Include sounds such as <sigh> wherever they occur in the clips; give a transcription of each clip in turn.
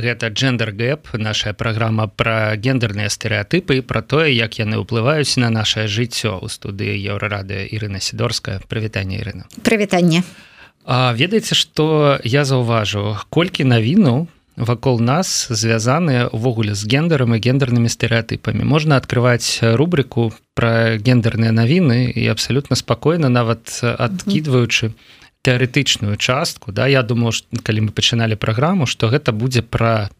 гэта джендер гэп наша праграма пра гендерныя стэеатыпы пра тое як яны ўплываюць на наше жыццё. Ў студыі еўрарады Ірына сідорская. Прывітанне Ірына. Прывітанне. Ведаеце што я заўважу? Колькі навіну вакол нас звязаныя увогуле з гендерам і гендернымі стэеатыпамі можна открываць рубрыку пра гендерныя навіны і абсалютна спакойна нават адкідваючы mm -hmm тэарэтычную частку да я думаю калі мы пачыналі праграму что гэта будзе про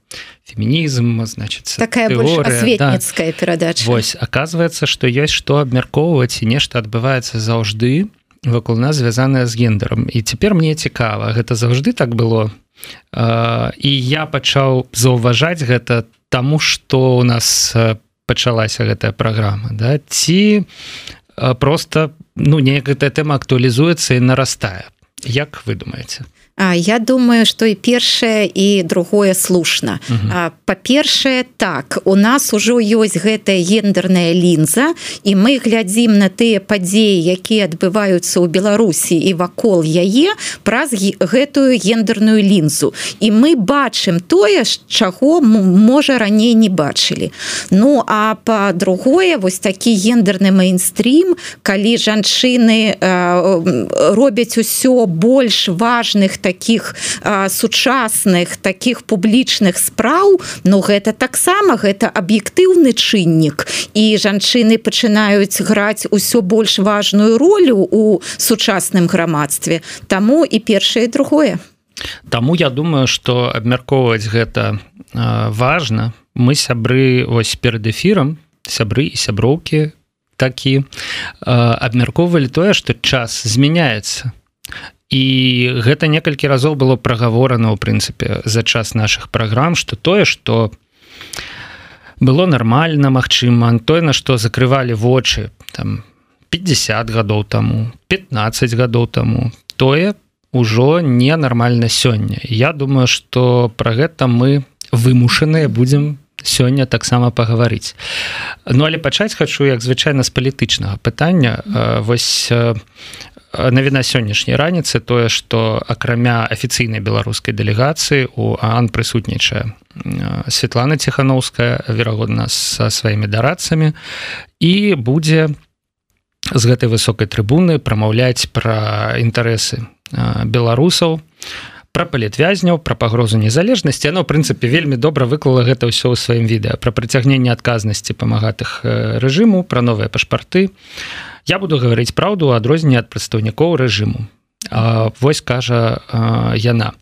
фемінізм значит такая светніцкая да. перадача. Вось оказывается что ёсць что абмяркоўваць і нешта адбываецца заўжды вакол нас звязаная з гендером і цяпер мне цікава гэта заўжды так было? І я пачаў заўважаць гэта тому что у нас пачалася гэтая праграма да? Ці просто ну неяк гэтая тэма актуалізуецца і нарастае Як вы думаете? Я думаю что і першае і другое слушна па-першае так у нас ужо ёсць гэтая гендерная лінза і мы глядзім на тыя падзеі якія адбываюцца ў Беларусі і вакол яе праз гэтую гендерную лінзу. І мы бачым тое чаго можа раней не бачылі. Ну а па-другое вось такі гендерны мейнстрим калі жанчыны робяць усё больш важных таких таких сучасных таких публічных спраў но гэта таксама гэта аб'ектыўны чыннік. І жанчыны пачынаюць граць усё больш важную ролю у сучасным грамадстве. Таму і першае другое. Таму я думаю что абмяркоўваць гэта важно мы сябры ось перед эфірам сябры і сяброўкі такі абмяркоўвалі тое что час змяняется і гэта некалькі разоў было прагаворана ў прынцыпе за час наших праграм что тое что было нормально Мачыма тое на што закрывалі вочы там 50 гадоў таму 15 гадоў таму тое ўжо ненармальна сёння. Я думаю что про гэта мы вымушаныя будзем сёння таксама пагаварыць. Ну але пачаць хачу як звычайна з палітычнага пытання. Вось навіна сённяшняй раніцы тое што акрамя афіцыйнай беларускай дэлегацыі у аан прысутнічае Светлана ціхановская верагодна са сваімі дарадцамі. І будзе з гэтай высокай трыбуны прамаўляць пра інтарэсы беларусаў пра палітвязняў пра пагрозу незалежнасці. Но прынцыпе вельмі добра выклала гэта ўсё ў сваім відэа. Пра прыцягненне адказнасці памагатых рэжыму пра новыя пашпарты. а я буду гаварыць праўду адрозненне ад прадстаўнікоў рэжыму Вось кажа яна.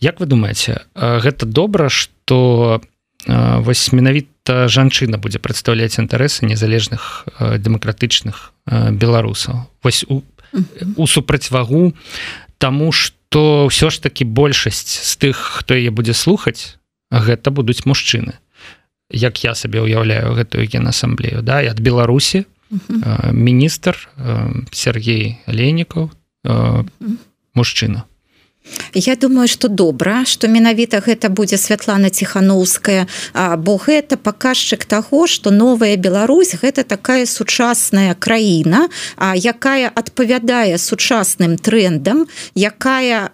Як вы думаеце гэта добра что вось менавіта жанчына будзе прадстаўляць інтарэсы незалежных дэмакратычных беларусаў? Вось у, у супрацьвагу тому что ўсё ж таки большасць з тых хто яе будзе слухаць гэта будуць мужчыны. Як я сабе ўяўляю гэтую генасамблею да і ад беларусі міністр Сергей Ленікаў мужчына Я думаю что добра что менавіта гэта будзе Святлана ціхановская бо гэта паказчык таго что новая Беларусь гэта такая сучасная краіна якая адпавядае сучасным трендам якая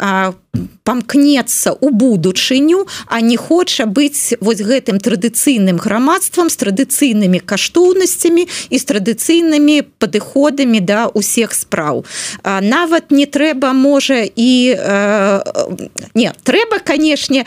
памкнецца у будучыню а не хоча быць вось гэтым традыцыйным грамадствам з традыцыйнымі каштоўнасцямі і з традыцыйнымі падыходамі да усіх спраў. Нават не трэба можа і не трэба канешне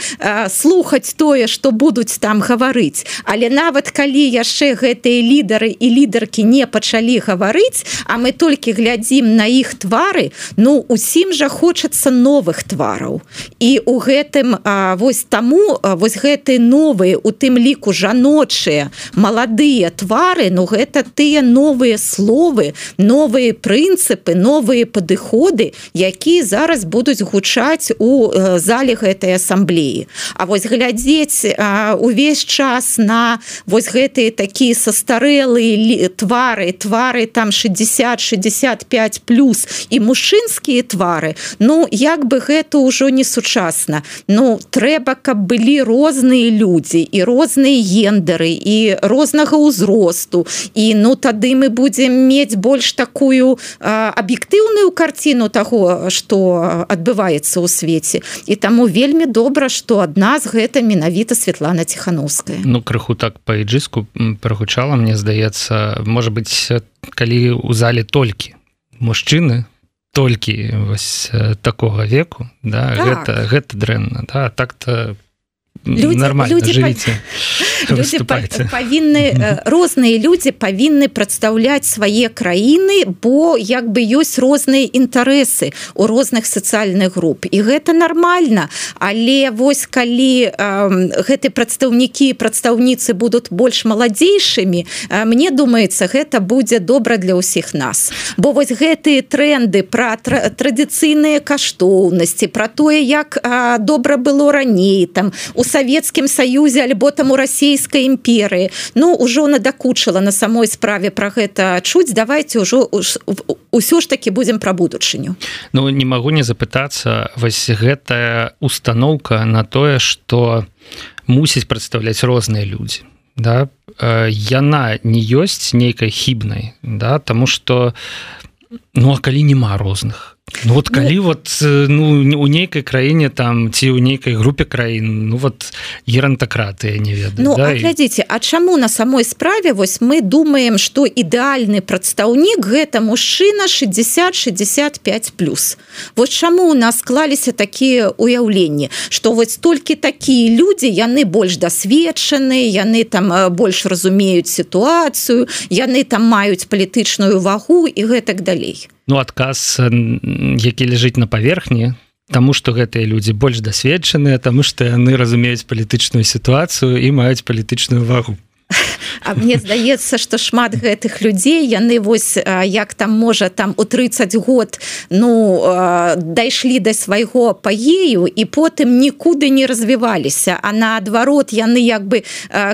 слухаць тое што будуць там гаварыць. Але нават калі яшчэ гэтыя лідары і лідаркі не пачалі гаварыць а мы толькі глядзім на іх твары ну усім жа хочацца новых твараў і у гэтым а, вось таму вось гэты новыя у тым ліку жаночыя маладыя твары Ну гэта тыя новыя словы новыя прынцыпы новыя падыходы якія зараз будуць гучаць у зале гэтай асамблеі. А вось глядзець а, увесь час на вось гэтыя такія састарэлыя твары твары там 60 65 плюс і мужчынскія твары Ну як бы гэту ўжо не сучасна. Ну трэба каб былі розныя людзі і розныя гендеры і рознага ўзросту. І ну тады мы будзем мець больш такую аб'ектыўную карціну таго что адбываецца ў свеце. І таму вельмі добра что ад нас гэта менавіта Светлана ціхановская. Ну крыху так па-іджыску прагучала мне здаецца может быть калі у зале толькі мужчыны толькі вось такого веку да так. гэта гэта дрэнна да так-то люди, нормально люди живите <laughs> люди павінны розныя люди павінны прадстаўляць свае краіны бо як бы ёсць розныя інтарэсы у розных сацыяльных груп і гэта нормально. Але вось калі э, гэты прадстаўнікі прадстаўніцы будуць больш маладзейшымі э, мне думаецца гэта будзе добра для ўсіх нас. Бо вось гэтыя тренды про тра традыцыйныя каштоўнасці про тое як э, добра было раней там у савецкім саюзе альбо там у расійскай імперыі ну ўжо надакучыла на самой справе про гэта чуць давайте ўжо ўсё ж таки будзем пра будучыню Ну не магу не запытацца вось гэтая установка на тое что мусіць прадстаўляць розныя людзі да? Яна не ёсць нейкай хібнай да? Тому что ну а калі няма розных Ну, вот калі ну, вот ну у нейкай краіне там ці ў нейкай групе краін ну вот герантакратыя не ведаю ну, да, глядзіце А чаму на самой справе вось мы думаем что ідэальны прадстаўнік гэта мужчына 60-65 плюс. Вот чаму у нас склаліся такія уяўленні что вось толькі такія людзі яны больш дасведчаны яны там больш разумеюць сітуацыю яны там маюць палітычную вагу і гэтак далей ну адказ які ляжыць на паверхні Таму што гэтыя людзі больш дасведчаныя таму што яны разумеюць палітычную сітуацыю і маюць палітычную вагу А мне здаецца что шмат гэтых людзей яны вось як там можа там у 30 год ну дайшлі до свайго паею і потым нікуды не развіваліся а наадварот яны як бы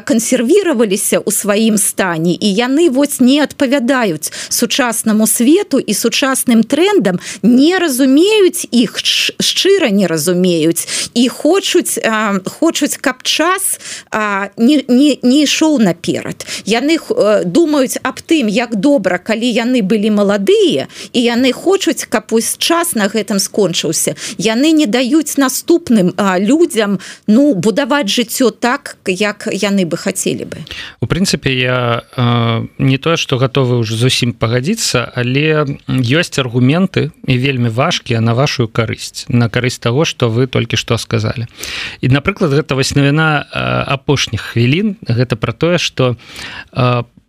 кансервіраваліся ў сваім стане і яны вось не адпавядаюць сучаснаму свету і сучасным трендам не разумеюць іх шчыра не разумеюць і хочуць хочуць каб час не, не, не ішоў наперад яны э, думаюць аб тым як добра калі яны былі маладыя і яны хочуць каб вось час на гэтым скончыўся яны не даюць наступным людзям ну будаваць жыццё так як яны бы хацелі бы у прынцыпе я э, не тое что готовы уже зусім пагадзіцца але ёсць аргументы і вельмі важкія на вашу карысць на карысць того что вы толькі что сказали і напрыклад гэта вось навіна апошніх хвілін гэта про тое что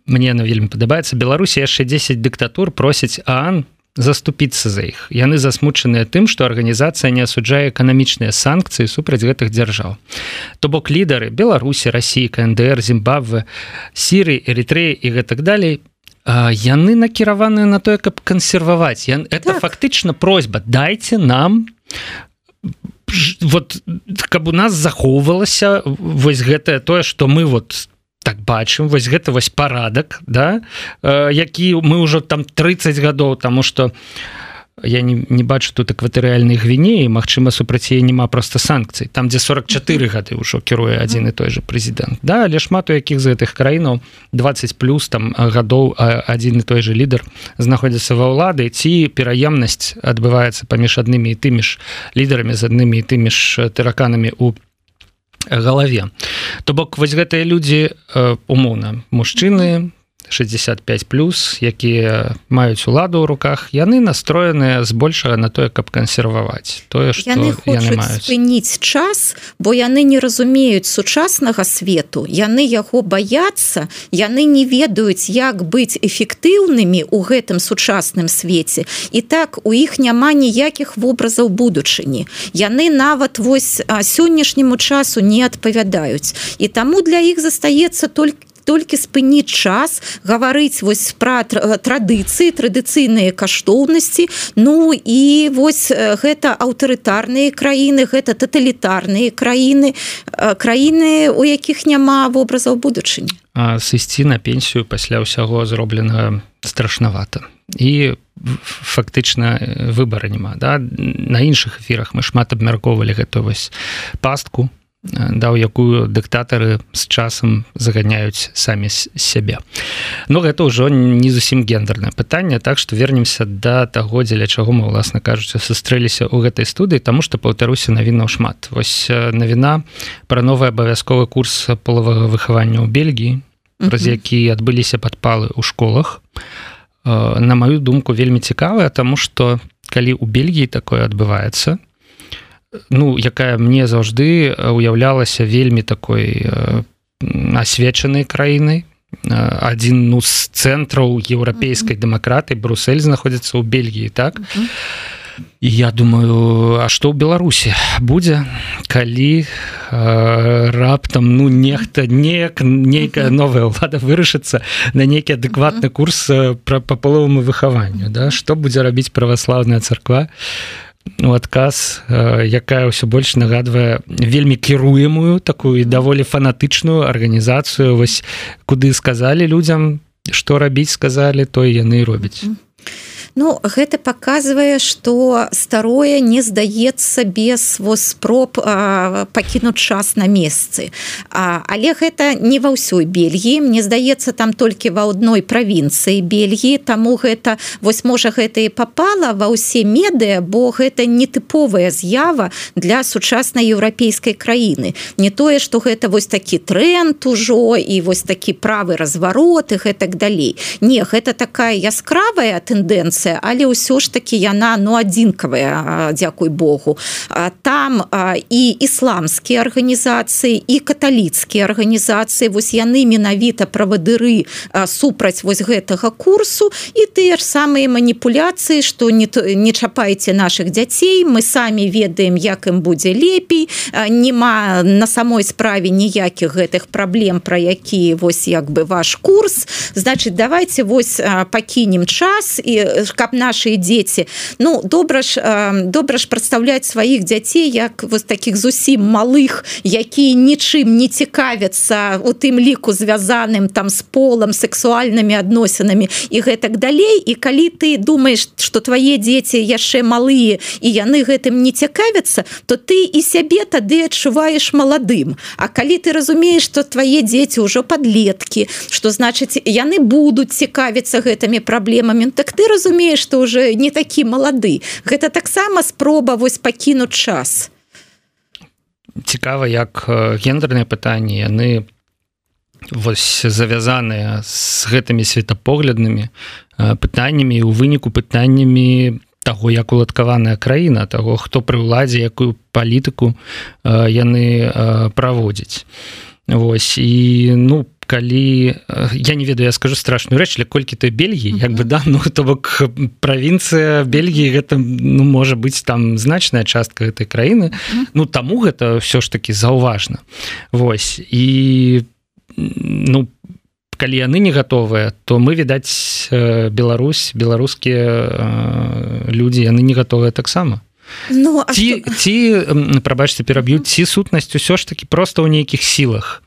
мне на вельмі падабаецца. Беларусі яшчэ 10 дыктатур просяць аан заступіцца за іх. Яны засмучаныя тым што арганізацыя не асуджае эканамічныя санкцыі супраць гэтых дзяржаў. То бок лідары беларусі россии кндр зімбабве сіры эритреі і гэтак далей яны накіраваныя на тое каб кансерваваць. Это так. фактычна просьба. Дайте нам вот каб у нас захоўвалася вось гэтае тое что мы вот так бачым вось гэта вось парадак да? Э, які мы ўжо там 30 гадоў тому что я не, не бачу тут экватарыяльнай гвінеі Мачыма супрацье няма просто санкцый. Там дзе 44 гады ўжо кіруе адзін і той же прэзідэнт. Да але шмат у якіх з гэтых краінаў 20 плюс там гадоў адзін і той же лідар знаходзіцца ва ўлады ці пераемнасць адбываецца паміж аднымі і тымі ж лідарамі з аднымі і тымі ж тэраканамі у галаве. То бок вось гэтыя людзі э, умоўна мужчыны 65 плюс якія маюць уладу ў руках яны настроеныя збольшага на тое каб кансерваваць. Тое что яны, яны спыніць час бо яны не разумеюць сучаснага свету яны яго баяцца яны не ведаюць як быць эфектыўнымі у гэтым сучасным свеце. І так у іх няма ніякіх вобразаў будучыні. Яны нават вось сённяшняму часу не адпавядаюць. І таму для іх застаецца толькі толькі спыніць час гаварыць вось пра традыцыі традыцыйныя каштоўнасці. Ну і вось гэта аўтарытарныя краіны гэта таталітарныя краіны краіны у якіх няма вобразаў будучыні. Сысці на пенсію пасля ўсяго зробленага страшнавата. І фактычна выбара няма да? На іншых эфірах мы шмат абмяркоўвалі гэту вось пастку даў якую дыктатары з часам заганяюць самі сябе. Ну гэта ўжо не зусім гендернае пытанне так што вернемся да таго дзеля чаго мы уласна кажуць сустрэліся ў гэтай студыі тому што паўтаруся навінаў шмат. Вось навіна пра новы абавязковы курс полавага выхавання ў Бельгіі праз які адбыліся падпалы ў школах. На маю думку вельмі цікавая тому что калі у Бельгіі такое адбываецца то ну якая мне заўжды уяўлялася вельмі такой асвечанай краінай. Адзін ну з цэнтраў еўрапейскай дэмакраты Брусель знаходзіцца ў Бельгіі так? І я думаю А што ў Беларусі будзе калі э, раптам ну нехта неяк нейкая новая ўлада вырашыцца на нейкі адэкватны курс пра па паловаму выхаванню да? Што будзе рабіць праваслаўная царква і у адказ э, якая ўсё больш нагадвае вельмі кіруемую такую даволі фанатычную арганізацыю. Вось куды сказалі людзям што рабіць сказалі то яны робяць Ну гэта показывае что старое не здаецца без воз спроб пакінуць час на месцы. А, але гэта не ва ўсёй Бельгіі. Мне здаецца там толькі ва адной правінцыі Бельгіі. Таму гэта вось можа гэта і попала ва ўсе медыа бо гэта нетыповая з'ява для сучаснай еўрапейскай краіны. Не тое что гэта вось такі тренд ужо і вось такі правы развароты гэтак далей. Не гэта такая яскравая тэндэнцыя традыцыя але ўсё ж таки яна ну адзінкавая Дякуй Богу. Там і ісламскія арганізацыі і каталіцкія арганізацыі вось яны менавіта правадыры супраць вось гэтага курсу і тыя ж самыя маніпуляцыі што не не чапайце наших дзяцей мы самі ведаем як ім будзе лепей няма на самой справе ніякіх гэтых праблем про які вось як бы ваш курс. Значит давайте вось пакінем час і каб наши дзеці ну добра ж добра ж прадстаўляць сваіх дзяцей як вось таких зусім малых якія нічым не цікавяцца у тым ліку звязаным там с полом сексуальнымі адносінамі і гэтак далей. І калі ты думаешь что твае дзеці яшчэ малые і яны гэтым не цікавяцца то ты і сябе тады адчуваеш маладым. А калі ты разумееш что твае дзеці ўжо подлеткі что значыць яны будуць цікавіцца гэтымі праблемамі так ты разумеешь разумееш что уже не такі малады гэта таксама спроба вось пакінуць час. Цікава як гендерныя пытанні яны вось завязаныя з гэтымі светапогляднымі пытаннямі у выніку пытаннямі таго як уладкаваная краіна того хто пры ўладзе якую палітыку яны праводзяць. Вось і ну по калі я не ведаю я скажу страшную рэч для колькі той Бельгіі як бы да <laughs> ну то бок правінцыя Бельгіі гэта ну можа быць там значная частка гэтай краіны ну таму гэта ўсё ж таки заўважна Вось і ну калі яны не гатовыя то мы відаць Беларусь беларускія людзі яны не гатовыя таксама Ну, ці, што... ці прабачце пераб'юць ці сутнасць усё ж таки просто ў нейкіх сілах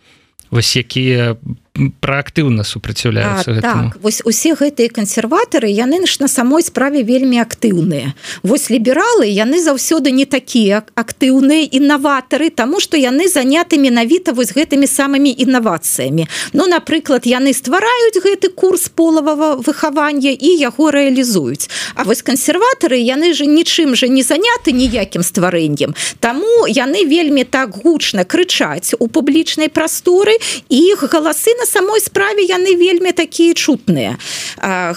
вось якія праактыўна супраціўляюцца так, вось усе гэтыя кансерватары яны ж на самой справе вельмі актыўныя. Вось лібералы яны заўсёды не такія актыўныя інаватары тому что яны заняты менавіта вось гэтымі самымі інавацыямі. Ну напрыклад яны ствараюць гэты курс полавага выхавання і яго рэалізуюць. А вось кансерватары яны же нічым же не заняты ніякім стварэннем. Таму яны вельмі так гучна крычаць у публічнай прасторы іх галасы на самой справе яны вельмі такія чутныя.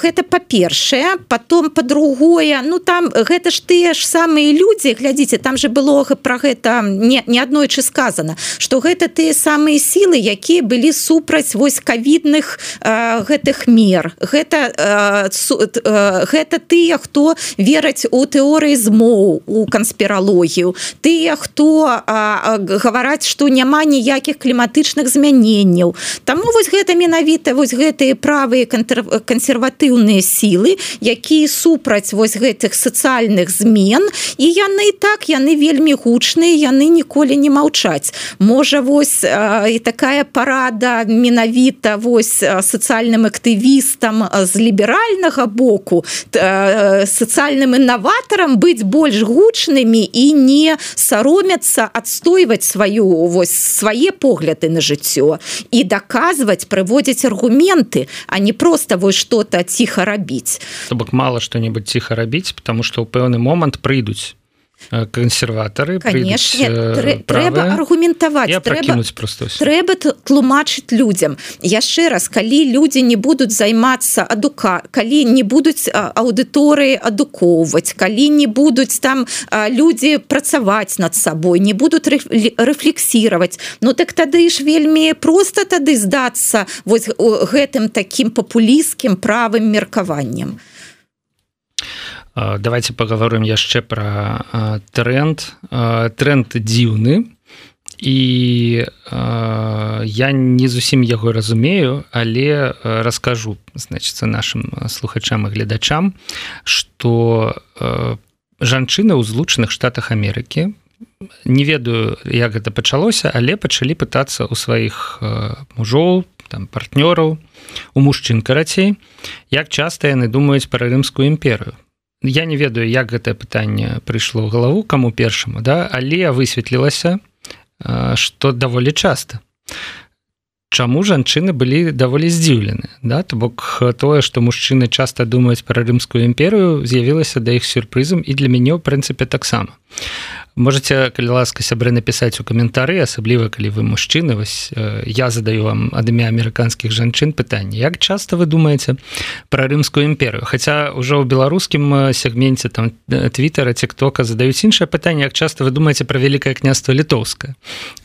Гэта па-першае потом по-другое ну там гэта ж тыя ж самыя людзі глядзіце там же было про гэта не не аднойчы сказано что гэта тыя самыя сілы якія былі супраць вось кавідных гэтых мер. Гэта гэта тыя хто вераць у тэорыі змоў у канспіралогію. Тыя хто гавараць что няма ніякіх кліматычных змяненняў. Таму вось гэта менавіта вось гэтыя правыя кансерватыўныя сілы якія супраць вось гэтых сацыяльных змен і яны так яны вельмі гучныя яны ніколі не маўчаць. Можа вось і такая парада менавіта вось сацыяльным актывістам з ліберальнага боку сацыяльным інаватарам быць больш гучнымі і не саромяцца адстойваць сваю вось свае погляды на жыццё. І даказваць прыводзіць аргументы а не просто вось что-то ціха рабіць то бок мало что-нибудь ціха рабіць потому что ў пэўны момант прыйдуць кансерватары конечно э, трэба аргументаваць трэба просто трэба тлумачыць людям. Яшчэ раз калі люди не будуць займацца адука калі не будуць аўдыторыі адукоўваць калі не будуць там люди працаваць над сабой не будуць рэфлексировать Ну так тады ж вельмі просто тады здацца вось гэтым таким папулісцкім правым меркаваннем давайте паговорым яшчэ про тренд. Тренд дзіўны. І я не зусім яго разумею але раскажу значится нашим слухачам і гледачам что жанчыны ў злучаных штатах Амерыкі не ведаю як гэта пачалося але пачалі пытацца ў сваіх мужоў там партнёраў у мужчын карацей як часта яны думаюць пра рымскую імперыю я не ведаю як гэтае пытанне прыйшло ў галаву каму першаму да але высветлілася что даволі часта. Чаму жанчыны былі даволі здзіўлены да? То бок тое што мужчыны часта думаюць пра рымскую імперыю з'явілася да іх сюрпрызам і для мяне ў прынцыпе таксама можете калі ласка сябры напісаць у каментары асабліва калі вы мужчыны вось э, я задаю вам ад імя амерыканскіх жанчын пытанне. Як часто вы думаете про рымскую імперыю? Хаця ўжо ў беларускім э, сегменце там э, твиттера тиктока задаюць іншае пытанне як часто вы думаете про великкае княство літоўска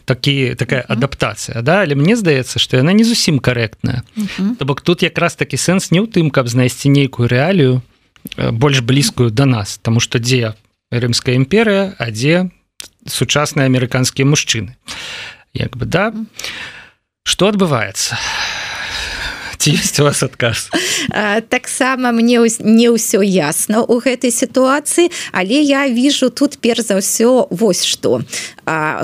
такі такая адаптацыя да? Але мне здаецца что яна не зусім карэктная. То бок тут якраз такі сэнс не ў тым каб знайсці нейкую рэалію больш блізкую до нас тому что дзе рымская імперыя а дзе сучасныя амерыканскія мужчыны як бы да. Что адбываецца ці есть у вас адказ таксама мне не ўсё ясно у гэтай сітуацыі але я вижу тут перш за ўсё вось что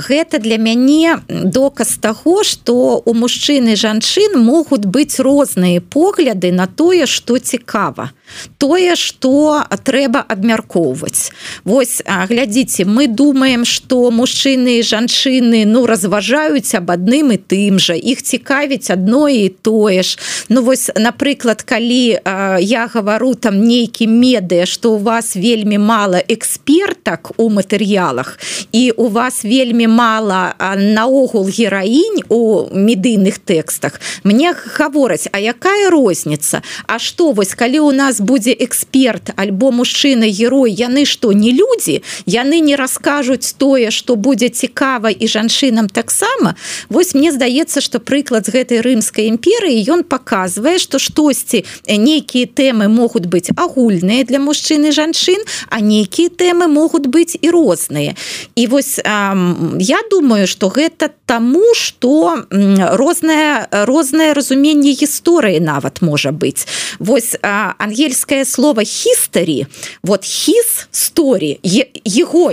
гэта для мяне доказ таго что у мужчыны жанчын могуць быць розныя погляды на тое что цікава тое что трэба абмяркоўваць. Вось глядзіце мы думаем что мужчыны і жанчыны ну разважаюць об адным і тым жа іх цікавіць адно і тое ж Ну вось напрыклад калі я гавару там нейкі медыя что у вас вельмі мало экспертак у матэрыялах і у вас вельмі мало наогул гераінь у медыйных тэкстах мне гавораць А якая розніца? А что вось калі у нас будзе эксперт альбо мужчына герой яны что не людзі? Яны не раскажуць тое что будзе цікава і жанчынам таксама? Вось мне здаецца что прыклад з гэтай рымской імперыі ён показывае что штосьці нейкія тэмы могуць быць агульныя для мужчыны жанчын а нейкія тэмы могуць быць і розныя. І вось эм, я думаю что гэта таму что рознае рознае разуменне гісторыі нават можа быць. Вось ангель ангельское слово history вот his story его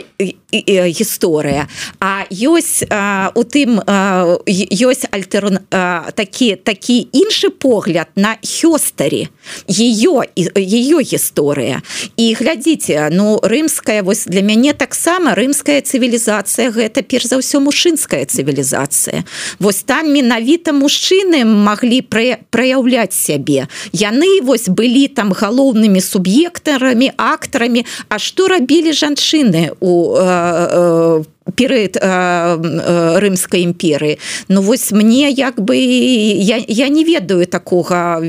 гісторыя. А ёсць у тым ёсць альтер такі такі іншы погляд на хёстары ее ее гісторыя і глядзіце ну рымская вось для мяне таксама рымская цывілізацыя гэта перш за ўсё мужчынская цывілізацыя вось там менавіта мужчыны маглі праяўляць сябе. Яны вось былі там галоўнымі суб'ектарамі актарамі. А што рабілі жанчыны у перыяд рымской імперыі Ну вось мне як бы я, я не ведаю такога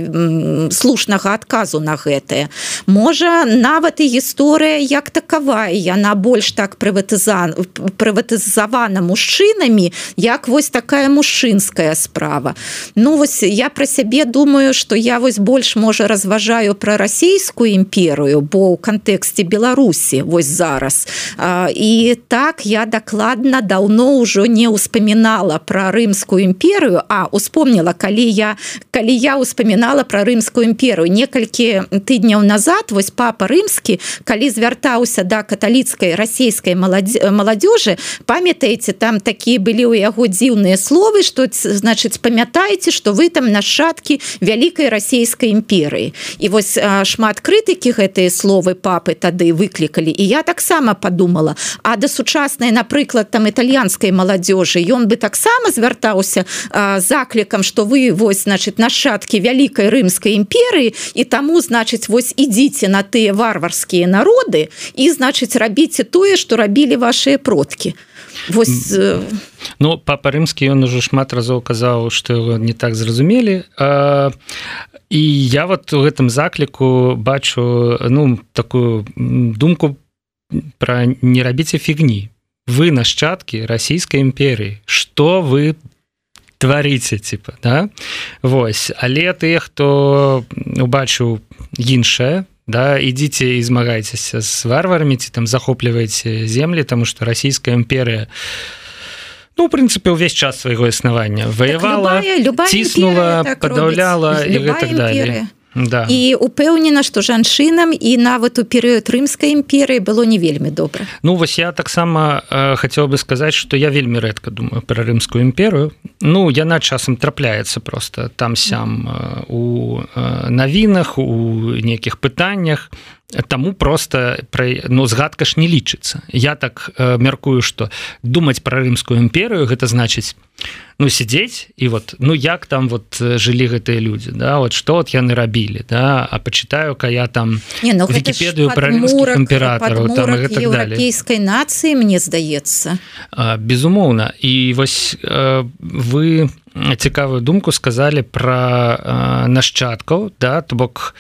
слушнага адказу на гэтае. Можа нават і гісторыя як такавая яна больш так прыватызан прыватызавана мужчынамі як вось такая мужчынская справа. Ну вось я про сябе думаю что я вось больш можа разважаю про расійскую імперыю бо ў кантэксце Беларусі вось зараз. І так я да дакладна даўно ўжо не ўспамінала пра рымскую імперыю а успомніла калі я калі я успамінала пра рымскую імперыю некалькі тыдняў назад вось папа рымскі калі звяртаўся да каталіцкай расійскай маладзёжы памятаеце там такія былі ў яго дзіўныя словы што значыць памятаеце што вы там нашчадкі вялікай расійскай імперыі. І вось шмат крытыкі гэтыя словы папы тады выклікалі. І я таксама подумала а да сучаснай напрыклад там італьянскай маладзёжы ён бы таксама звяртаўся заклікам что вы вось значит нашчадкі вялікай рымскай імперыі і таму значыць вось ідзіце на тыя варварскія народы і значыць рабіце тое что рабілі ваши продкі. Вось ну папа рымскі ён уже шмат разоў казаў что его не так зразумелі. А і я вот у гэтым закліку бачу ну такую думку про не рабіце фігні вы нашчадкі расійскай імперіі что вы тварыце типа да? Вось. Але тыя хто убачыў іншае да ідзіце і змагайцеся з варварамі ці там захопліваеце землі тому что расійская імперія ну прынцыпе ўвесь час свайго існавання ваявала так, ціснула так падаўляла і гэтак далее да. і упэўнена што жанчынам і нават у перыяд рымскай імперыі было не вельмі добра. Ну вось я таксама э, хацеў бы сказаць што я вельмі рэдка думаю пра рымскую імперыю. Ну яна часам трапляецца просто там сям э, у э, навінах у нейкіх пытаннях Таму просто пра ну згадка ж не лічыцца. Я так э, мяркую што думаць пра рымскую імперыю гэта значыць ну сидзець і вот ну як там вот жылі гэтыя людзі да? Вот что вот яны рабілі да? А почитаю ка я там ну, вкіпедыю про імператору там еўрапейской нацыі мне здаецца. Безумоўна. І вось э, вы цікавую думку сказали про нашчадкаў да? То бок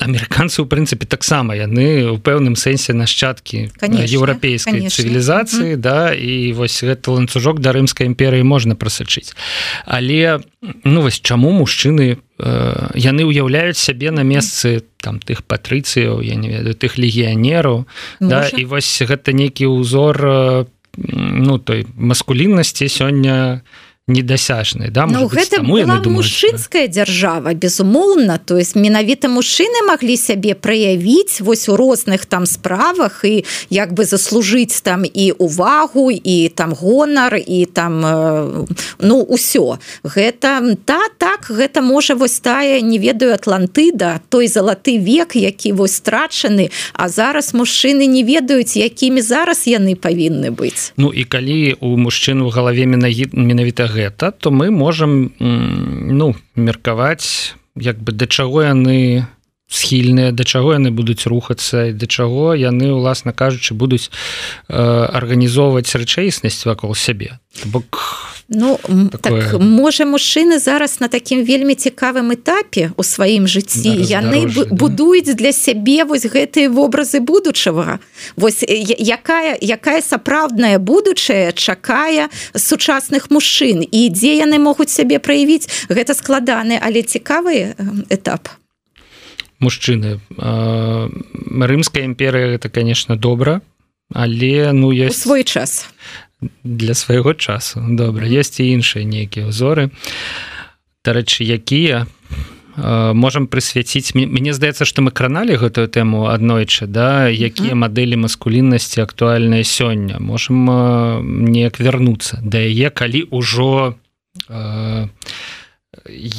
амерыканцы у прынцыпе таксама яны у пэўным сэнсе нашчадкі еўрапейскай цывілізацыі да і вось гэты ланцужок да рымскай імперыі можна прасачыць але ну вось чаму мужчыны э, яны ўяўляюць сябе на месцы там тых патрыцыяў я не ведаю тых легіянераў да і вось гэта нейкі ўзор э, ну той маскуліннасці сёння у недасяжны да ну, гэта мужчынская дзяржава безумоўна то есть менавіта мужчыны маглі сябе праявіць вось у розных там справах і як бы заслужыць там і увагу і там гонар і там э, ну ўсё гэта та так гэта можа вось тая не ведаю атлантыда той залаты век які вось страчаны а зараз мужчыны не ведаюць якімі зараз яны павінны быць. Ну і калі у мужчыну галаве менавіта гэта то мы можем ну меркаваць як бы да чаго яны схільныя да чаго яны будуць рухацца да чаго яны уласна кажучы будуць э, арганізоўваць рэчаіснасць вакол сябе. Бок Ну такое... так, можа мужчыны зараз на такім вельмі цікавым этапе у сваім жыцці да, яны да. будуюць для сябе вось гэтыя вобразы будучага. Вось якая якая сапраўдная будучая чакае сучасных мужчын. І дзе яны могуць сябе праявіць гэта складаны але цікавы этап мужчыны рымская імперыя это конечно добра але ну я свой час. для свайго часу добра. Есть і іншыя нейкія ўзоры дарэчы якія можам прысвяціць. Мне здаецца што мы краналі гэтую тэму аднойчы да? Якія мадэлі маскуліннасці актуальныя сёння? Можем неяк вярнуцца да яе калі ўжо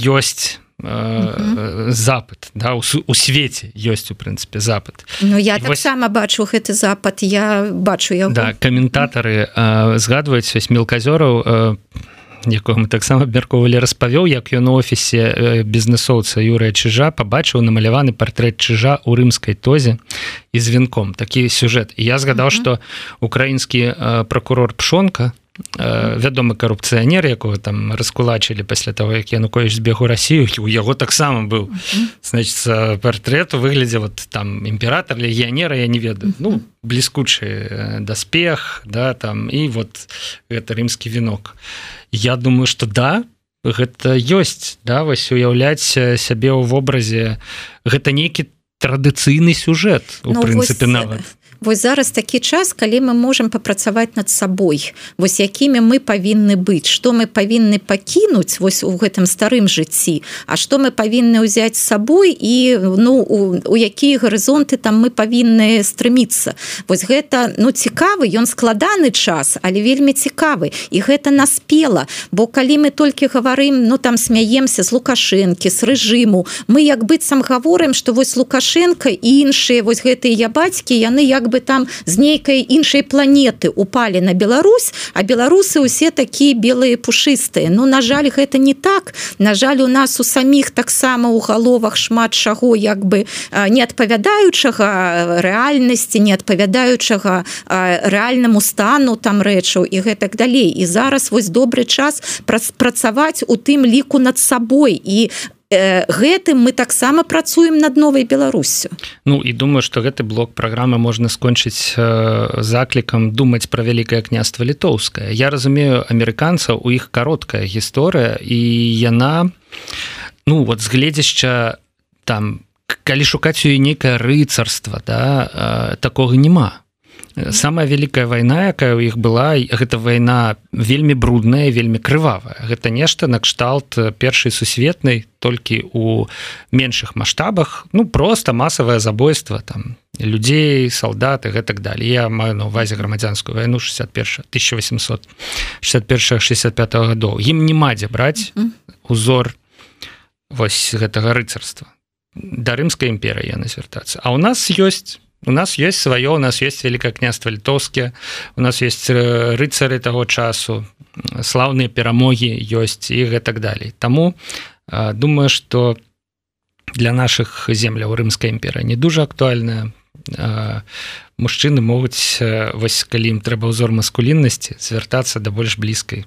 ёсць Э, запад да у, у свеце ёсць у прынцыпе запад. Ну я таксама вось... бачу гэты запад я бачу я да, каментатары згадваюць вось мелказёраў якога мы таксама абмяркоўвалі распавёў як ён у офісе бізнесоўца Юрыя чыжа пабачыў намаляваны партрэт чыжа ў рымскай тозе і з вінком. Такі сюжэт. Я згадаў што украінскі прокурор пшонка Э, вядомы карупцыянер якога там раскулачылі пасля того як янукович збег у Росію у яго таксама быў значит портрет у выглядзе вот там імператор легіянера я не ведаю. Ну бліскучы э, даспех да там і вот гэта рымскі вінок. Я думаю что да гэта ёсць да вось уяўляць э, сябе ў вобразе. Гэта нейкі традыцыйны сюжэт у ну, прынцыпе нават вось зараз такі час калі мы можемм папрацаваць над сабой. Вось якімі мы павінны быць. Што мы павінны пакінуць вось у гэтым старым жыцці А што мы павінны ўзяць сабой і ну у, у якія гарызонты там мы павінны стрыміцца. Вось гэта ну цікавы ён складаны час але вельмі цікавы. І гэта наспела. Бо калі мы толькі гаварым ну там смяемся з лукашэнкі з рэжыму мы як быццам гаворым что вось лукашенко і іншыя вось гэтыя я бацькі яны як бы там з нейкай іншай планеты упали на Беларусь а беларусы усе такія белыя пушыстыя Ну на жаль гэта не так. На жаль у нас у саміх таксама у галовах шмат чаго як бы не адпавядаючага рэальнасці не адпавядаючага рэальнаму стану там рэчаў і гэтак далей. І зараз вось добры час працаваць у тым ліку над сабой. І гэтым мы таксама працуем над новай беларусю. Ну і думаю что гэты блок праграмы можна скончыць заклікам думаць пра вялікае княства літоўскае. Я разумею амерыканцаў у іх кароткая гісторыя і яна ну вот з гледзяшча там калі шукаць у нейкае рыцарства да такога няма самая вялікая вайна якая ў іх была гэта вайна вельмі брудная вельмі крывавая. Гэта нешта накшталт першай сусветнай толькі у меншых маштабах. Ну просто масавае забойство там людзей салдаты гэтак далее я маю на увазе грамадзянскую вайну 61 1861 65 гадоў. Ім няма дзе браць узор вось гэтага рыцарства. Да рымскай імперыі яны звяртацца а у нас ёсць у нас есть свое у нас есть великое княство літовские у нас есть э, рыцары того часу славные перамоги ёсць і гэтак далей тому думаю что для наших земляў рымская імперыя не дуже актуальная мужчыны могуць вось калі ім трэба ўзор маскуліннасці звяртацца да больш блізкай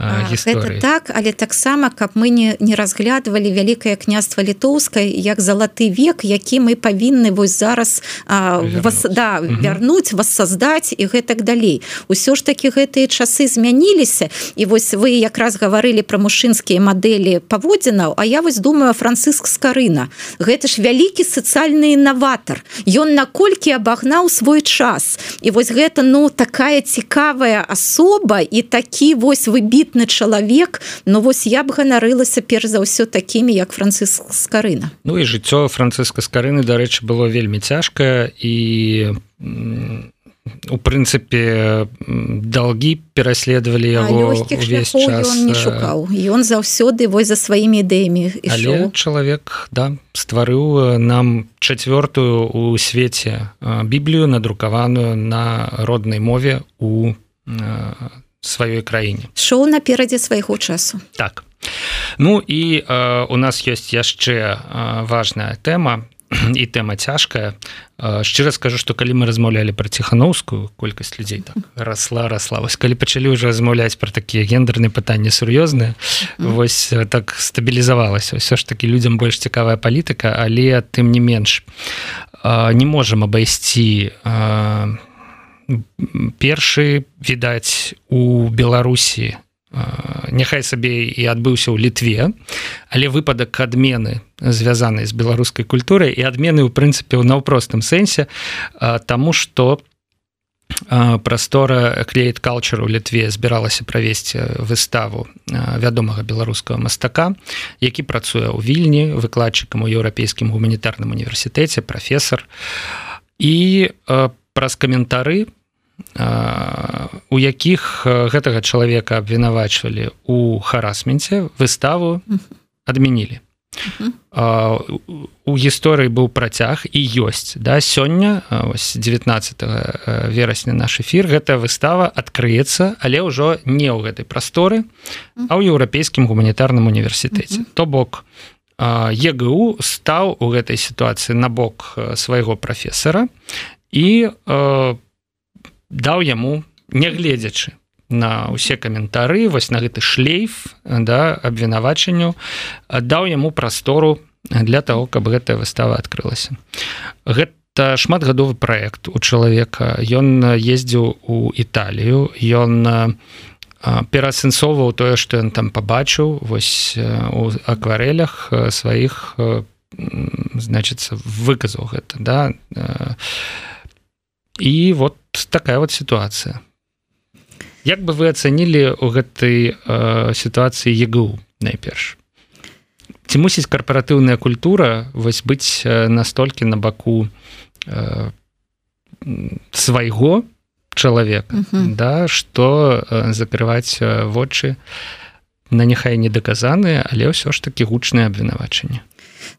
гісторыі. так але таксама каб мы не не разглядывалі вялікае княства літоўскай як залаты век які мы павінны вось зараз вас да вярнуць воссоздаць і гэтак далей. Усё ж таки гэтыя часы змяніліся і вось вы якраз гаварылі пра мужчынскія мадэлі паводзінаў А я вось думаю францыск скарына. Гэта ж вялікі сацыяльны інаватар. Ён наколькі абагнаў свой час. І вось гэта ну такая цікавая асоба і такі вось выбіт амбітны чалавек. Но вось я б ганарылася перш за ўсё такімі як францыск скарына. Ну і жыццё францыска скарыны дарэчы было вельмі цяжкае і у прынцыпе долги пераследавалі яго не шукаў ён заўсёды вось за сваімі ідэямі чалавек да стварыў нам чацвёртую у свеце біблію надрукаваную на роднай мове у сваёй краіне шоу наперадзе свайго часу. Так. Ну і э, у нас ёсць яшчэ э, важная тэма і тэма цяжкая шчыра скажу что калі мы размаўлялі про ціхановскую колькасць людзей так расла расла вось калі пачалі уже размаўляць про такія гендерныя пытанні сур'ёзныя вось так стабілізавалася ўсё ж таки людям больш цікавая палітыка але тым не менш не можемм абайсці першы відаць у беларусі няхай сабе і адбыўся ў літве але выпадак адмены звязанай з беларускай культурай і адмены ў прынцыпе ў наўпростым сэнсе таму што прастора клеит калчар у літве збіралася правесці выставу вядомага беларускага мастака які працуе ў вільні выкладчыкам у еўрапейскім гуманітарным універсітэце прафесор і праз каментары у якіх гэтага чалавека абвінавачвалі у харасменце выставу адмянілі. У гісторыі быў працяг і ёсць да сёння ось 19 верасня наш эфір гэтая выстава адкрыецца але ўжо не ў гэтай прасторы а ў еўрапейскім гуманітарным універсітэце. То бок ЕГУ стаў у гэтай сітуацыі на бок свайго прафесара і по даў яму нягледзячы на ўсе каментары вось на гэты шлейф да абвінавачанню даў яму прастору для того каб гэтая выстава адкрылася. Гэта шматгадовы проект у чалавека. Ён ездзіў у італію ён пераасэнсоўваў тое што ён там пабачыў вось у акварелях сваіх значится выказаў гэта да у і вот такая вот сітуацыя Як бы вы ацанілі у гэтай э, сітуацыі ЕГУ найперш? Ці мусіць карпаратыўная культура вось быць настолькі на баку э, свайго чалавека uh -huh. да что э, закрываць вочы на няхай не даказаныя але ўсё ж таки гучнае абвінавачанне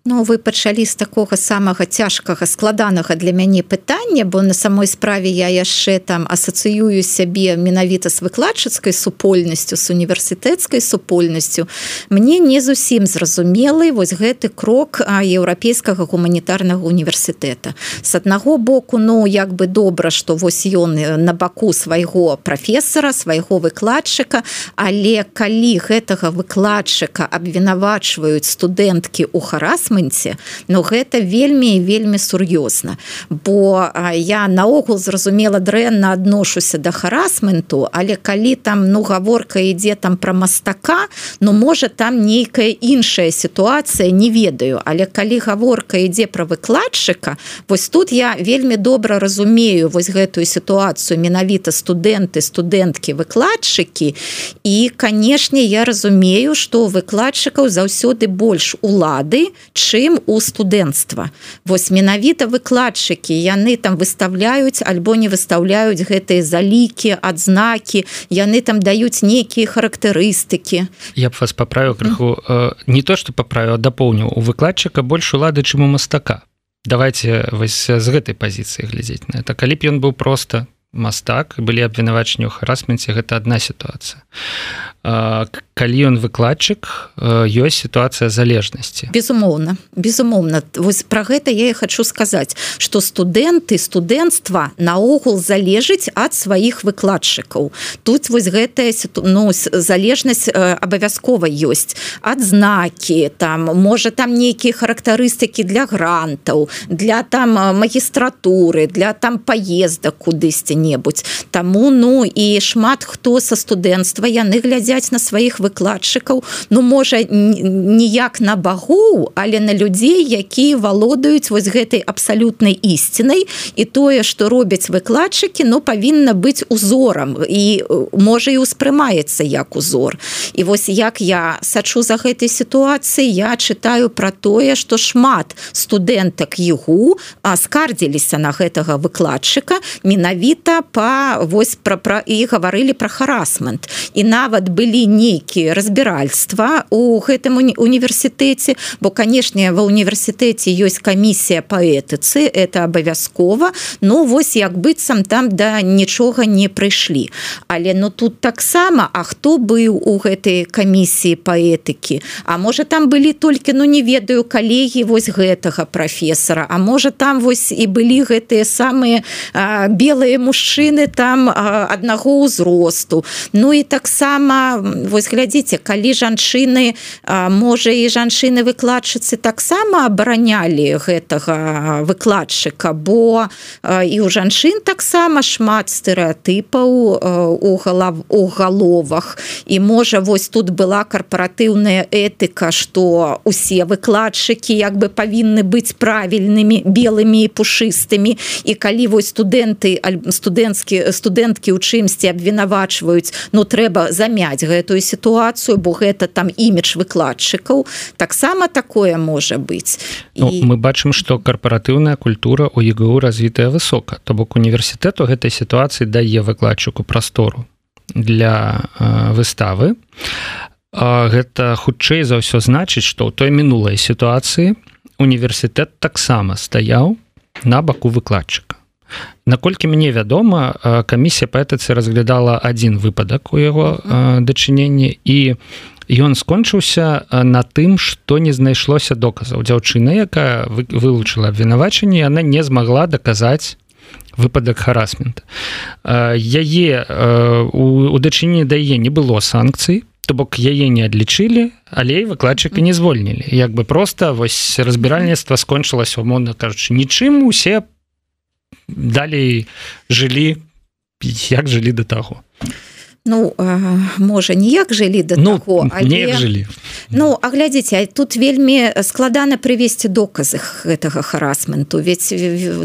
Ну вы пачалі з такога самага цяжкага складанага для мяне пытання бо на самой справе я яшчэ там асацыюю сябе менавіта з выкладчыцкай супольнасцю з універсітэцкай супольнасцю. Мне не зусім зразумелы вось гэты крок еўрапейскага гуманітарнага універсітэта. С аднаго боку ну як бы добра что вось ён на баку свайго прафесара свайго выкладчыка але калі гэтага выкладчыка абвінавачваюць студэнткі у харасме менеджменце. Но гэта вельмі вельмі сур'ёзна. Бо я наогул зразумела дрэнна адношуся да харасменту але калі там ну гаворка ідзе там пра мастака ну можа там нейкая іншая сітуацыя не ведаю. Але калі гаворка ідзе пра выкладчыка вось тут я вельмі добра разумею вось гэтую сітуацыю менавіта студэнты студэнткі выкладчыкі. І канешне я разумею што выкладчыкаў заўсёды больш улады чым у студэнцтва. Вось менавіта выкладчыкі яны там выставляюць альбо не выстаўляюць гэтыя залікі адзнакі яны там даюць нейкія характарыстыкі. Я б вас паправіў крыху mm. не то что паправіў дапоўніў. У выкладчыка больш улады чым у мастака. Давайте вось з гэтай пазіцыі глядзець на это. Калі б ён быў просто мастак былі абвінавачні ў харасменце гэта адна сітуацыя калі ён выкладчык ёсць сітуацыя залежнасці. Безумоўна безумоўна. Вось про гэта я і хочу сказаць что студэнты студэнцтва наогул залежыць ад сваіх выкладчыкаў. Тут вось гэтая ну, залежнасць абавязкова ёсць. Адзнакі там можа там нейкія характарыстыкі для грантаў для там магістратуры для там поездак кудысьці-небудзь. Таму ну і шмат хто са студэнцтва яны глядзяць глядзяць на сваіх выкладчыкаў ну можа ніяк на багоў але на людзей якія валодаюць вось гэтай абсалютнай ісцінай. І тое што робяць выкладчыкі но павінна быць узорам. І можа і ўспрымаецца як узор. І вось як я сачу за гэтай сітуацыі я чытаю про тое што шмат студэнтак егу скардзіліся на гэтага выкладчыка менавіта па вось пра пра і гаварылі про харасмент. І нават былі былі нейкія разбіральства у гэтым універсітэце бо канешне ва універсітэце ёсць камісія па этыцы это абавязкова ну вось як быццам там да нічога не прыйшлі. Але ну тут таксама А хто быў у гэтай камісіі па этыкі? А можа там былі толькі ну не ведаю калегі вось гэтага прафесара А можа там вось і былі гэтыя самыя белыя мужчыны там аднаго ўзросту. Ну і таксама вось глядзіце калі жанчыны можа і жанчыны выкладчыцы таксама абаранялі гэтага выкладчыка бо і у жанчын таксама шмат стэеатыпаў у галав у галовах. І можа вось тут была карпаратыўная этыка што усе выкладчыкі як бы павінны быць правільнымі белымі і пушыстымі. І калі вось студэнты студэнцкі студэнткі ў чымсьці абвінавачваюць ну трэба замяць гэтую сітуацыю бо гэта там імідж выкладчыкаў таксама такое можа быць. Ну, і... мы бачым что карпаратыўная культура у ЕГУ развітая высока. То бок універсітэту гэтай сітуацыі дае выкладчыку прастору для э, выставы. А, гэта хутчэй за ўсё значыць што ў той мінулай сітуацыі універсітэт таксама стаяў на баку выкладчыка наколькі мне вядома камісія паэтыцы разглядала один выпадак у яго дачыненні і ён скончыўся на тым что не знайшлося доказаў. Дзяўчына якая вылучыла абвінавачанне она не змагла даказаць выпадак харасмента. Яе у дачыне дае не было санкцый то бок яе не адлічылі але выкладчыка не звольнілі. Як бы просто вось разбіральніцтва скончылася умоўна кажучы нічым усе по далей жылі як жылі да таго. Ну можа ніяк жылі да ну, таго, але... жылі. Ну а глядзіце тут вельмі складана прывесці доказы гэтага харасменту ведь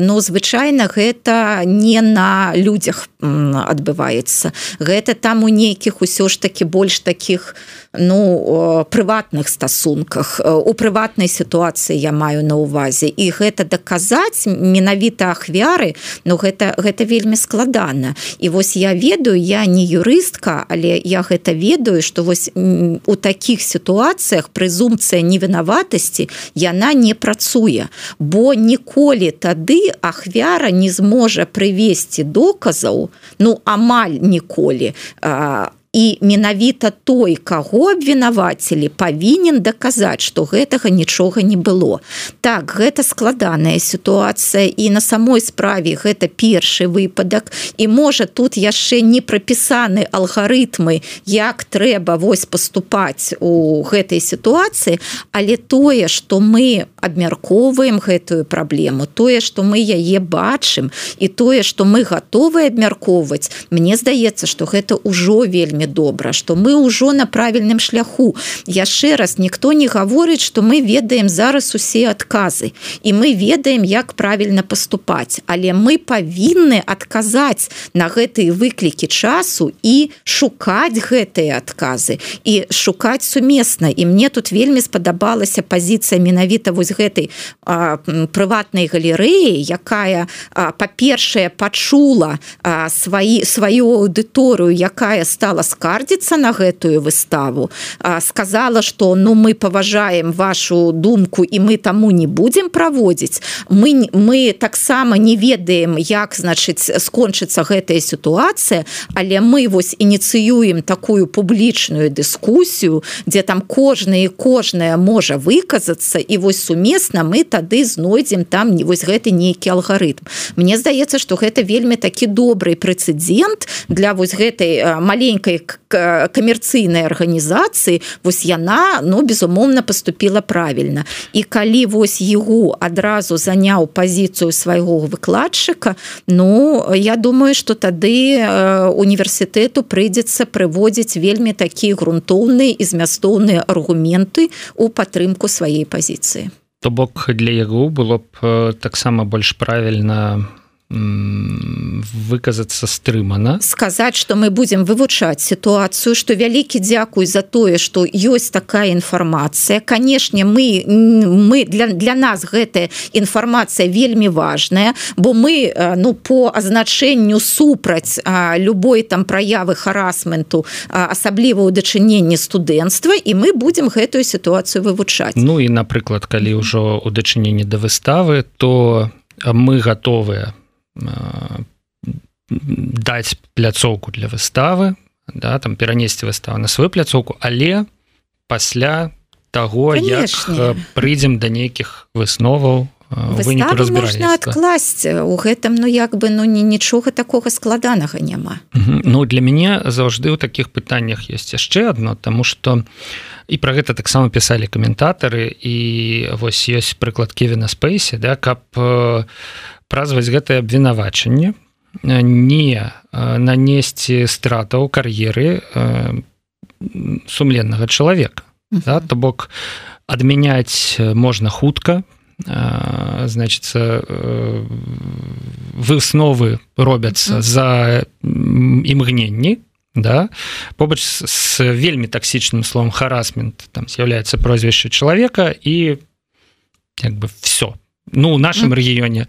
ну звычайна гэта не на людзях адбываецца. Гэта там у нейкіх усё ж таки больш таких ну прыватных стасунках у прыватнай сітуацыі я маю на увазе і гэта даказаць менавіта ахвяры Ну гэта гэта вельмі складана. І вось я ведаю я не юрыстка але я гэта ведаю что вось у таких сітуацыях прызумцыя невінаватасці яна не працуе. Бо ніколі тады ахвяра не зможа прывесці доказаў ну амаль ніколі а і менавіта той каго абвінавацілі павінен даказаць што гэтага нічога не было. Так гэта складаная сітуацыя і на самой справе гэта першы выпадак. І можа тут яшчэ не прапісаны алгарытмы як трэба вось паступаць у гэтай сітуацыі але тое што мы абмяркоўваем гэтую праблему тое што мы яе бачым і тое што мы гатовы абмяркоўваць мне здаецца што гэта ўжо вельмі вельмі добра что мы ўжо на правільным шляху. Яшчэ раз ніхто не гаворыць что мы ведаем зараз усе адказы і мы ведаем як правільна поступаць але мы павінны адказаць на гэтые выклікі часу і шукаць гэтыя адказы і шукаць сумесна. І мне тут вельмі спадабалася пазіцыя менавіта вось гэтай прыватнай галерэі якая па-першае пачула сваі сваю аўдыторыю якая стала скардзіцца на гэтую выставу сказала что ну мы паважаем вашу думку і мы таму не будем праводзіць. Мы мы таксама не ведаем як значыць скончыцца гэтая сітуацыя але мы вось ініцыюем такую публічную дыскусію дзе там кожная кожная можа выказацца і вось сумесна мы тады знойдзем там не вось гэты нейкі алгарытм Мне здаецца что гэта вельмі такі добрый прэцэдент для вось гэтай маленькой камерцыйнай арганізацыі вось яна ну безумоўна поступила правильно. І калі вось его адразу заняў пазіцыю свайго выкладчыка Ну я думаю что тады універсітэту прыйдзецца прыводзіць вельмі такія грунтоўныя і змястоўныя аргументы у падтрымку сваёй пазіцыі. То бок для яго было б таксама больш правільна выказацца стрымана сказаць что мы будем вывучаць сітуацыю что вялікі дзякуй за тое что ёсць такая інфармацыя канешне мы мы для для нас гэтая інфармацыя вельмі важная бо мы ну по азначэнню супраць любой там праявы харасменту асабліва ў дачыненні студэнцтва і мы будем гэтую сітуацыю вывучаць Ну і напрыклад калі ўжо у дачыненні да выставы то мы готовыя даць пляцоўку для выставы да там перанесці выставу на сваю пляцоўку але пасля того як прыйдзем да нейкіх высноваў адкласць. У гэтым ну як бы ну не нічога такога складанага няма. Ну для мяне заўжды ў таких пытаннях есть яшчэ одно тому что і про гэта таксама пісалі каментатары і вось ёсць прыклад кевина спейсе да каб празваць гэтае абвінавачанне не нанесці стратаў кар'еры сумленнага чалавека. Да, то бок адмяняць можна хутка значится высновы робяцца за імгненні да. Побач с вельмі таксічным словом харасмент там з'яўляецца прозвішча чалавека і як бы все ну у нашем рэгіёне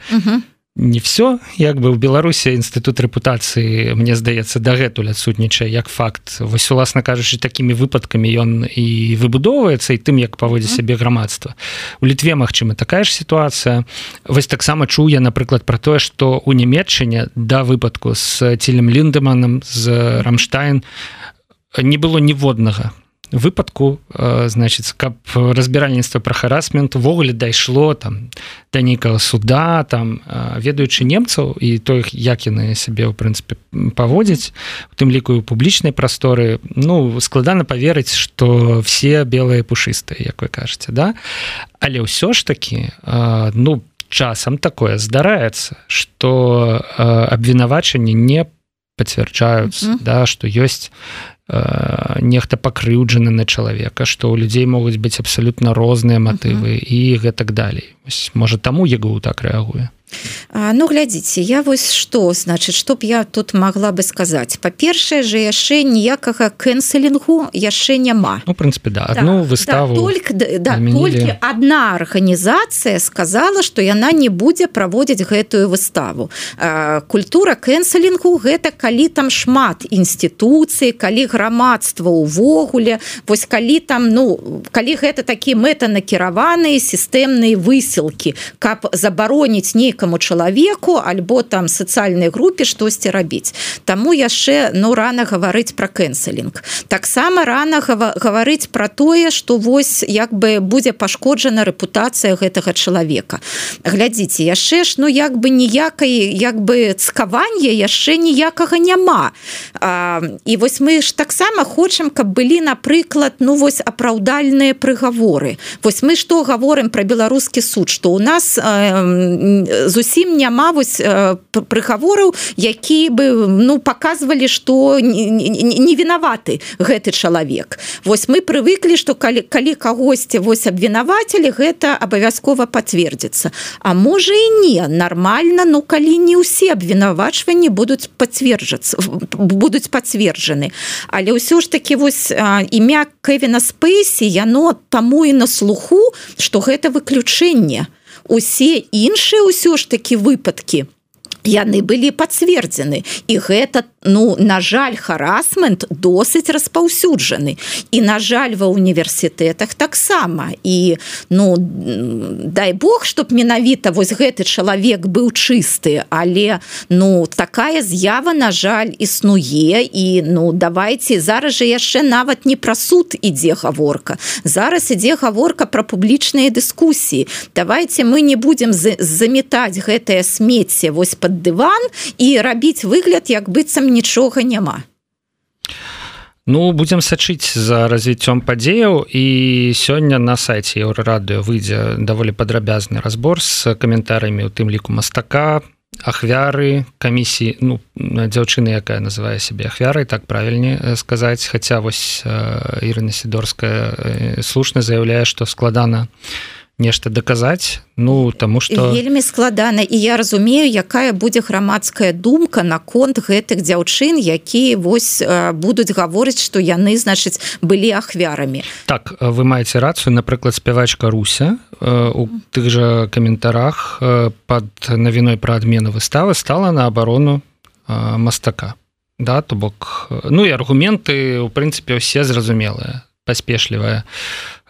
не все як бы в беларусе інстытут рэпутацыі мне здаецца дагэтуль адсутнічае як факт. Вось уласна кажучы такими выпадкамі ён і выбудоўваецца і тым як паводзі сябе грамадства. У літве Мачыма такая ж сітуацыя. Вось таксама чуе напрыклад про тое что у нямметчане да выпадку с цілем ліндеманам з рамштайн не было ніводнага выпадку значит каб разбіральніцтва про харасмент увогуле дайшло там да нейкага суда там ведаючы немцаў і той як яны сябе ў прынцыпе паводзіць у тым ліку у публічнай прасторы ну складана поверыць что все белые пушыстыя як вы кажаце да але ўсё ж таки ну часам такое здараецца что абвінавачанне не пацвярджаюцца mm -hmm. да что ёсць э, нехта пакрыўджаны на чалавека што ў людзей могуць быць абсалютна розныя матывы mm -hmm. і гэтак далей можа таму егу так рэагуе Ну глядзіце я вось что значит чтоб я тут могла бы сказаць. Па-першае же яшчэ ніякага кэнселінгу яшчэ няма. Ну, прынпе да, одну выставу да, только, да, только одна арганізацыя сказала что яна не будзе праводзіць гэтую выставу. Культура кэнселінгу гэта калі там шмат інституцыі калі грамадства увогуле вось калі там ну калі гэта такі мэтанакіраваныя сістэмныя высілкі каб забароніць нейкую нейкаму чалавеку альбо там сацыяльнай групе штосьці рабіць. Таму яшчэ ну рана гаварыць про кэнселінг таксама рана гаварыць про тое что вось як бы будзе пашкоджана рэпутацыя гэтага чалавека. Глядзіце яшчэ ж ну як бы ніякай як бы цкавання яшчэ ніякага няма. А, і вось мы ж таксама хочам каб былі напрыклад ну вось апраўдальныя прыгаворы. Вось мы что гаворым про беларускі суд что у нас э, зусім няма вось прыгавораў які бы ну показывалі что не вінаваты гэты чалавек. Восьось мы прывыклі что калі калі кагосьці вось абвінавацелі гэта абавязкова пацвердзіцца. А можа і не нормально ну калі не ўсе абвінавачванні будуць пацверджацца будуць пацверджаны. Але ўсё ж таки вось імя кевина спейсі яно таму і на слуху что гэта выключэнне. то усе іншыя ўсё ж такі выпадкі яны былі пацвердзены. І гэта ну на жаль харасмент досыць распаўсюджаны. І на жаль ва універсітэтах таксама. І ну дай Бог чтоб менавіта вось гэты чалавек быў чысты. Але ну такая з'ява на жаль існуе. І ну давайте зараз же яшчэ нават не пра суд ідзе гаворка. Зараз ідзе гаворка про публічныя дыскусіі. Давайте мы не будем заметаць гэтае смецце вось под дыван і рабіць выгляд як быццам нічога няма. Ну будем сачыць за развіццём падзеяў. І сёння на сайце еўрарадыо выйдзе даволі падрабязны разбор з каментарамі у тым ліку мастака ахвяры камісіі ну дзяўчыны якая называе сябе ахвярай так правільней сказаць. Хаця вось Ірына сідорская слушна заяўляе што складана у нешта даказаць ну таму что вельмі складана. І я разумею якая будзе грамадская думка наконт гэтых дзяўчын якія вось будуць гаворыць што яны значыць былі ахвярамі. Так вы маеце рацыю напрыклад спявачка руся у тых жа каментарах под навіной пра адмену выставы стала на абарону мастака. Да то бок ну і аргументы у прынцыпе ўсе зразумелыя паспешлівая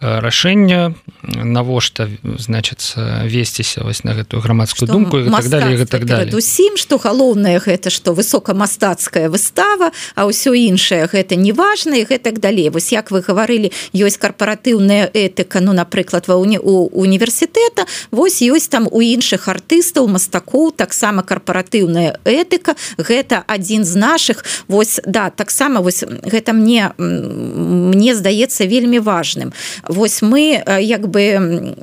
рашэння навошта значится весціся вось на гэтую грамадскую что думку так далее так далее усім что галоўнае гэта что высокамастацкая выстава а ўсё іншае гэта неважно і гэтак далей. Вось як вы гаварылі ёсць карпаратыўная этыка ну напрыклад ва уні у універсітэта вось ёсць там у іншых артыстаў мастакоў таксама карпаратыўная этыка. Гэта адзін з наших вось да таксама вось гэта мне мне здаецца вельмі важным вось мы як бы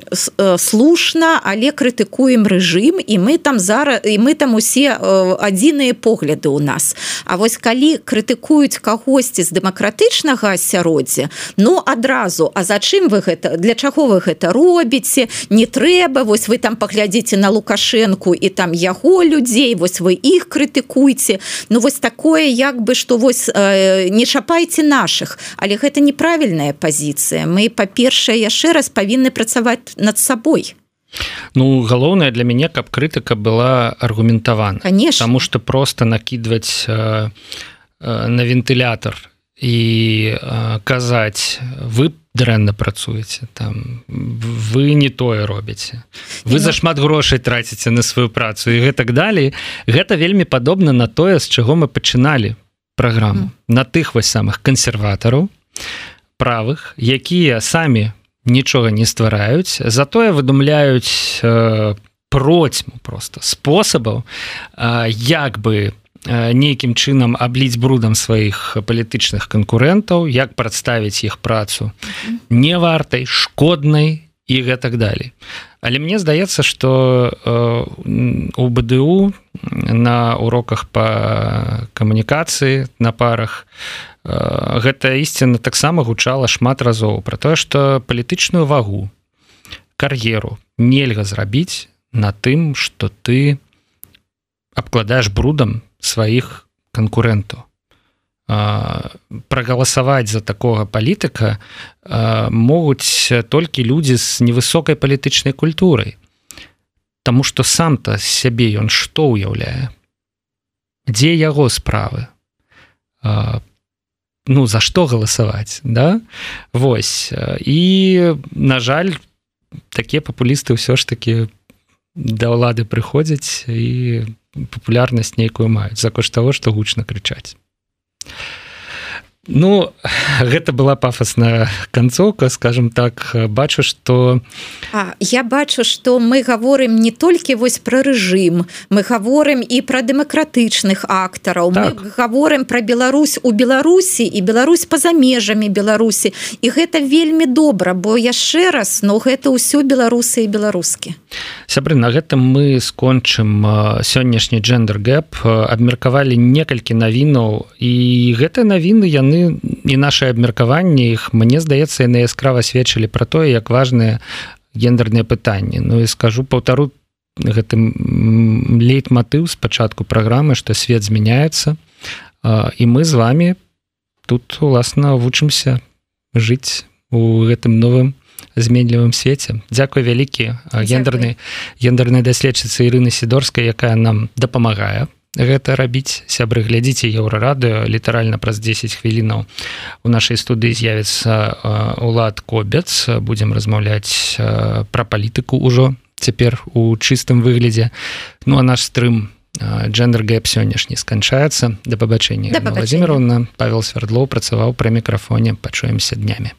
слушна але крытыкуем рэжым і мы там зараз і мы там усе адзіныя погляды у нас. А вось калі крытыкуюць кагосьці з дэмакратычнага асяроддзя ну адразу А за чым вы гэта для чаго вы гэта робіце? Не трэба вось вы там паглядзіце на лукашэнку і там яго людзей вось вы іх крытыкуйце. Ну вось такое як бы што вось э, не чапайце наших але гэта неправільная пазіцыя. Мы па па-першае яшчэ раз павінны працаваць над сабой. Ну галоўнае для мяне каб крытыка была аргументавана. Конечно. Потому что просто накидваць э, э, на вентылятор і э, казаць вы дрэнна працуеце там вы не тое робіце. Вы за шмат грошай траціце на сваю працу і гэтак далей. Гэта вельмі падобна на тое з чаго мы пачыналі праграму. Mm. на тых вось самых кансерватараў правых якія самі нічога не ствараюць затое выдумляюць э, процьму просто спосабаў э, як бы э, нейкім чынам абліць брудам сваіх палітычных канкурэнтаў як прадставіць іх працу не вартай шкоднай і гэтак далей. Але мне здаецца что э, у бДУ на уроках по камунікацыі на парах э, гэта ісціна таксама гучала шмат разоў про тое что палітычную вагу кар'еру нельга зрабіць на тым что ты абкладаеш брудам сваіх канкурэнтаў. Прагаласаваць за такога палітыка могуць толькі людзі з невысокай палітычнай культурай. Таму што сам-то сябе ён што ўяўляе? Дзе яго справы ну за што галасаваць да? Вось. І на жаль такія папулісты ўсё ж таки да ўлады прыходзяць і папулярнасць нейкую маюць за кошт того што гучна крычаць Ну <sighs> гэта была пафосная канцоўка скажем так бачу что я бачу что мы говорим не толькі вось про рэжым мы говорим і про дэмакратычных актараў. Так. мы говорим про Беларусь у Беларусі і Беларусь по-за межамі Беларусі. І гэта вельмі добра бо яшчэ раз но гэта ўсё беларусы і беларускі сябры на гэтым мы скончым сённяшні джендер гэп абмеркавалі некалькі навінаў і гэта навіны яны і наше абмеркаванне іх мне здаецца яны яскрава сведчылі про тое як важныя гендерныя пытанні Ну і скажу паўтару гэтым лейтматыў спачатку праграмы што свет змяняецца. І мы з вами тут уласна вучымся жыць у гэтым новым зменлівым свеце. Дзякуй вялікі гендернай гендернай даследчыцы Ірыны сідорскай якая нам дапамагае гэта рабіць сябры глядзіце еўрарадыо літаральна праз 10 хвілінаў у нашай студыі з'явіцца улад кобец будзем размаўляць пра палітыку ўжо цяпер у чыстым выглядзе. Ну а наш стрым джендер гэп сённяшні сканчаецца. Да пабачэння владимировна. Павел свердлоў працаваў пра мікрафоне. Пачуемся днямі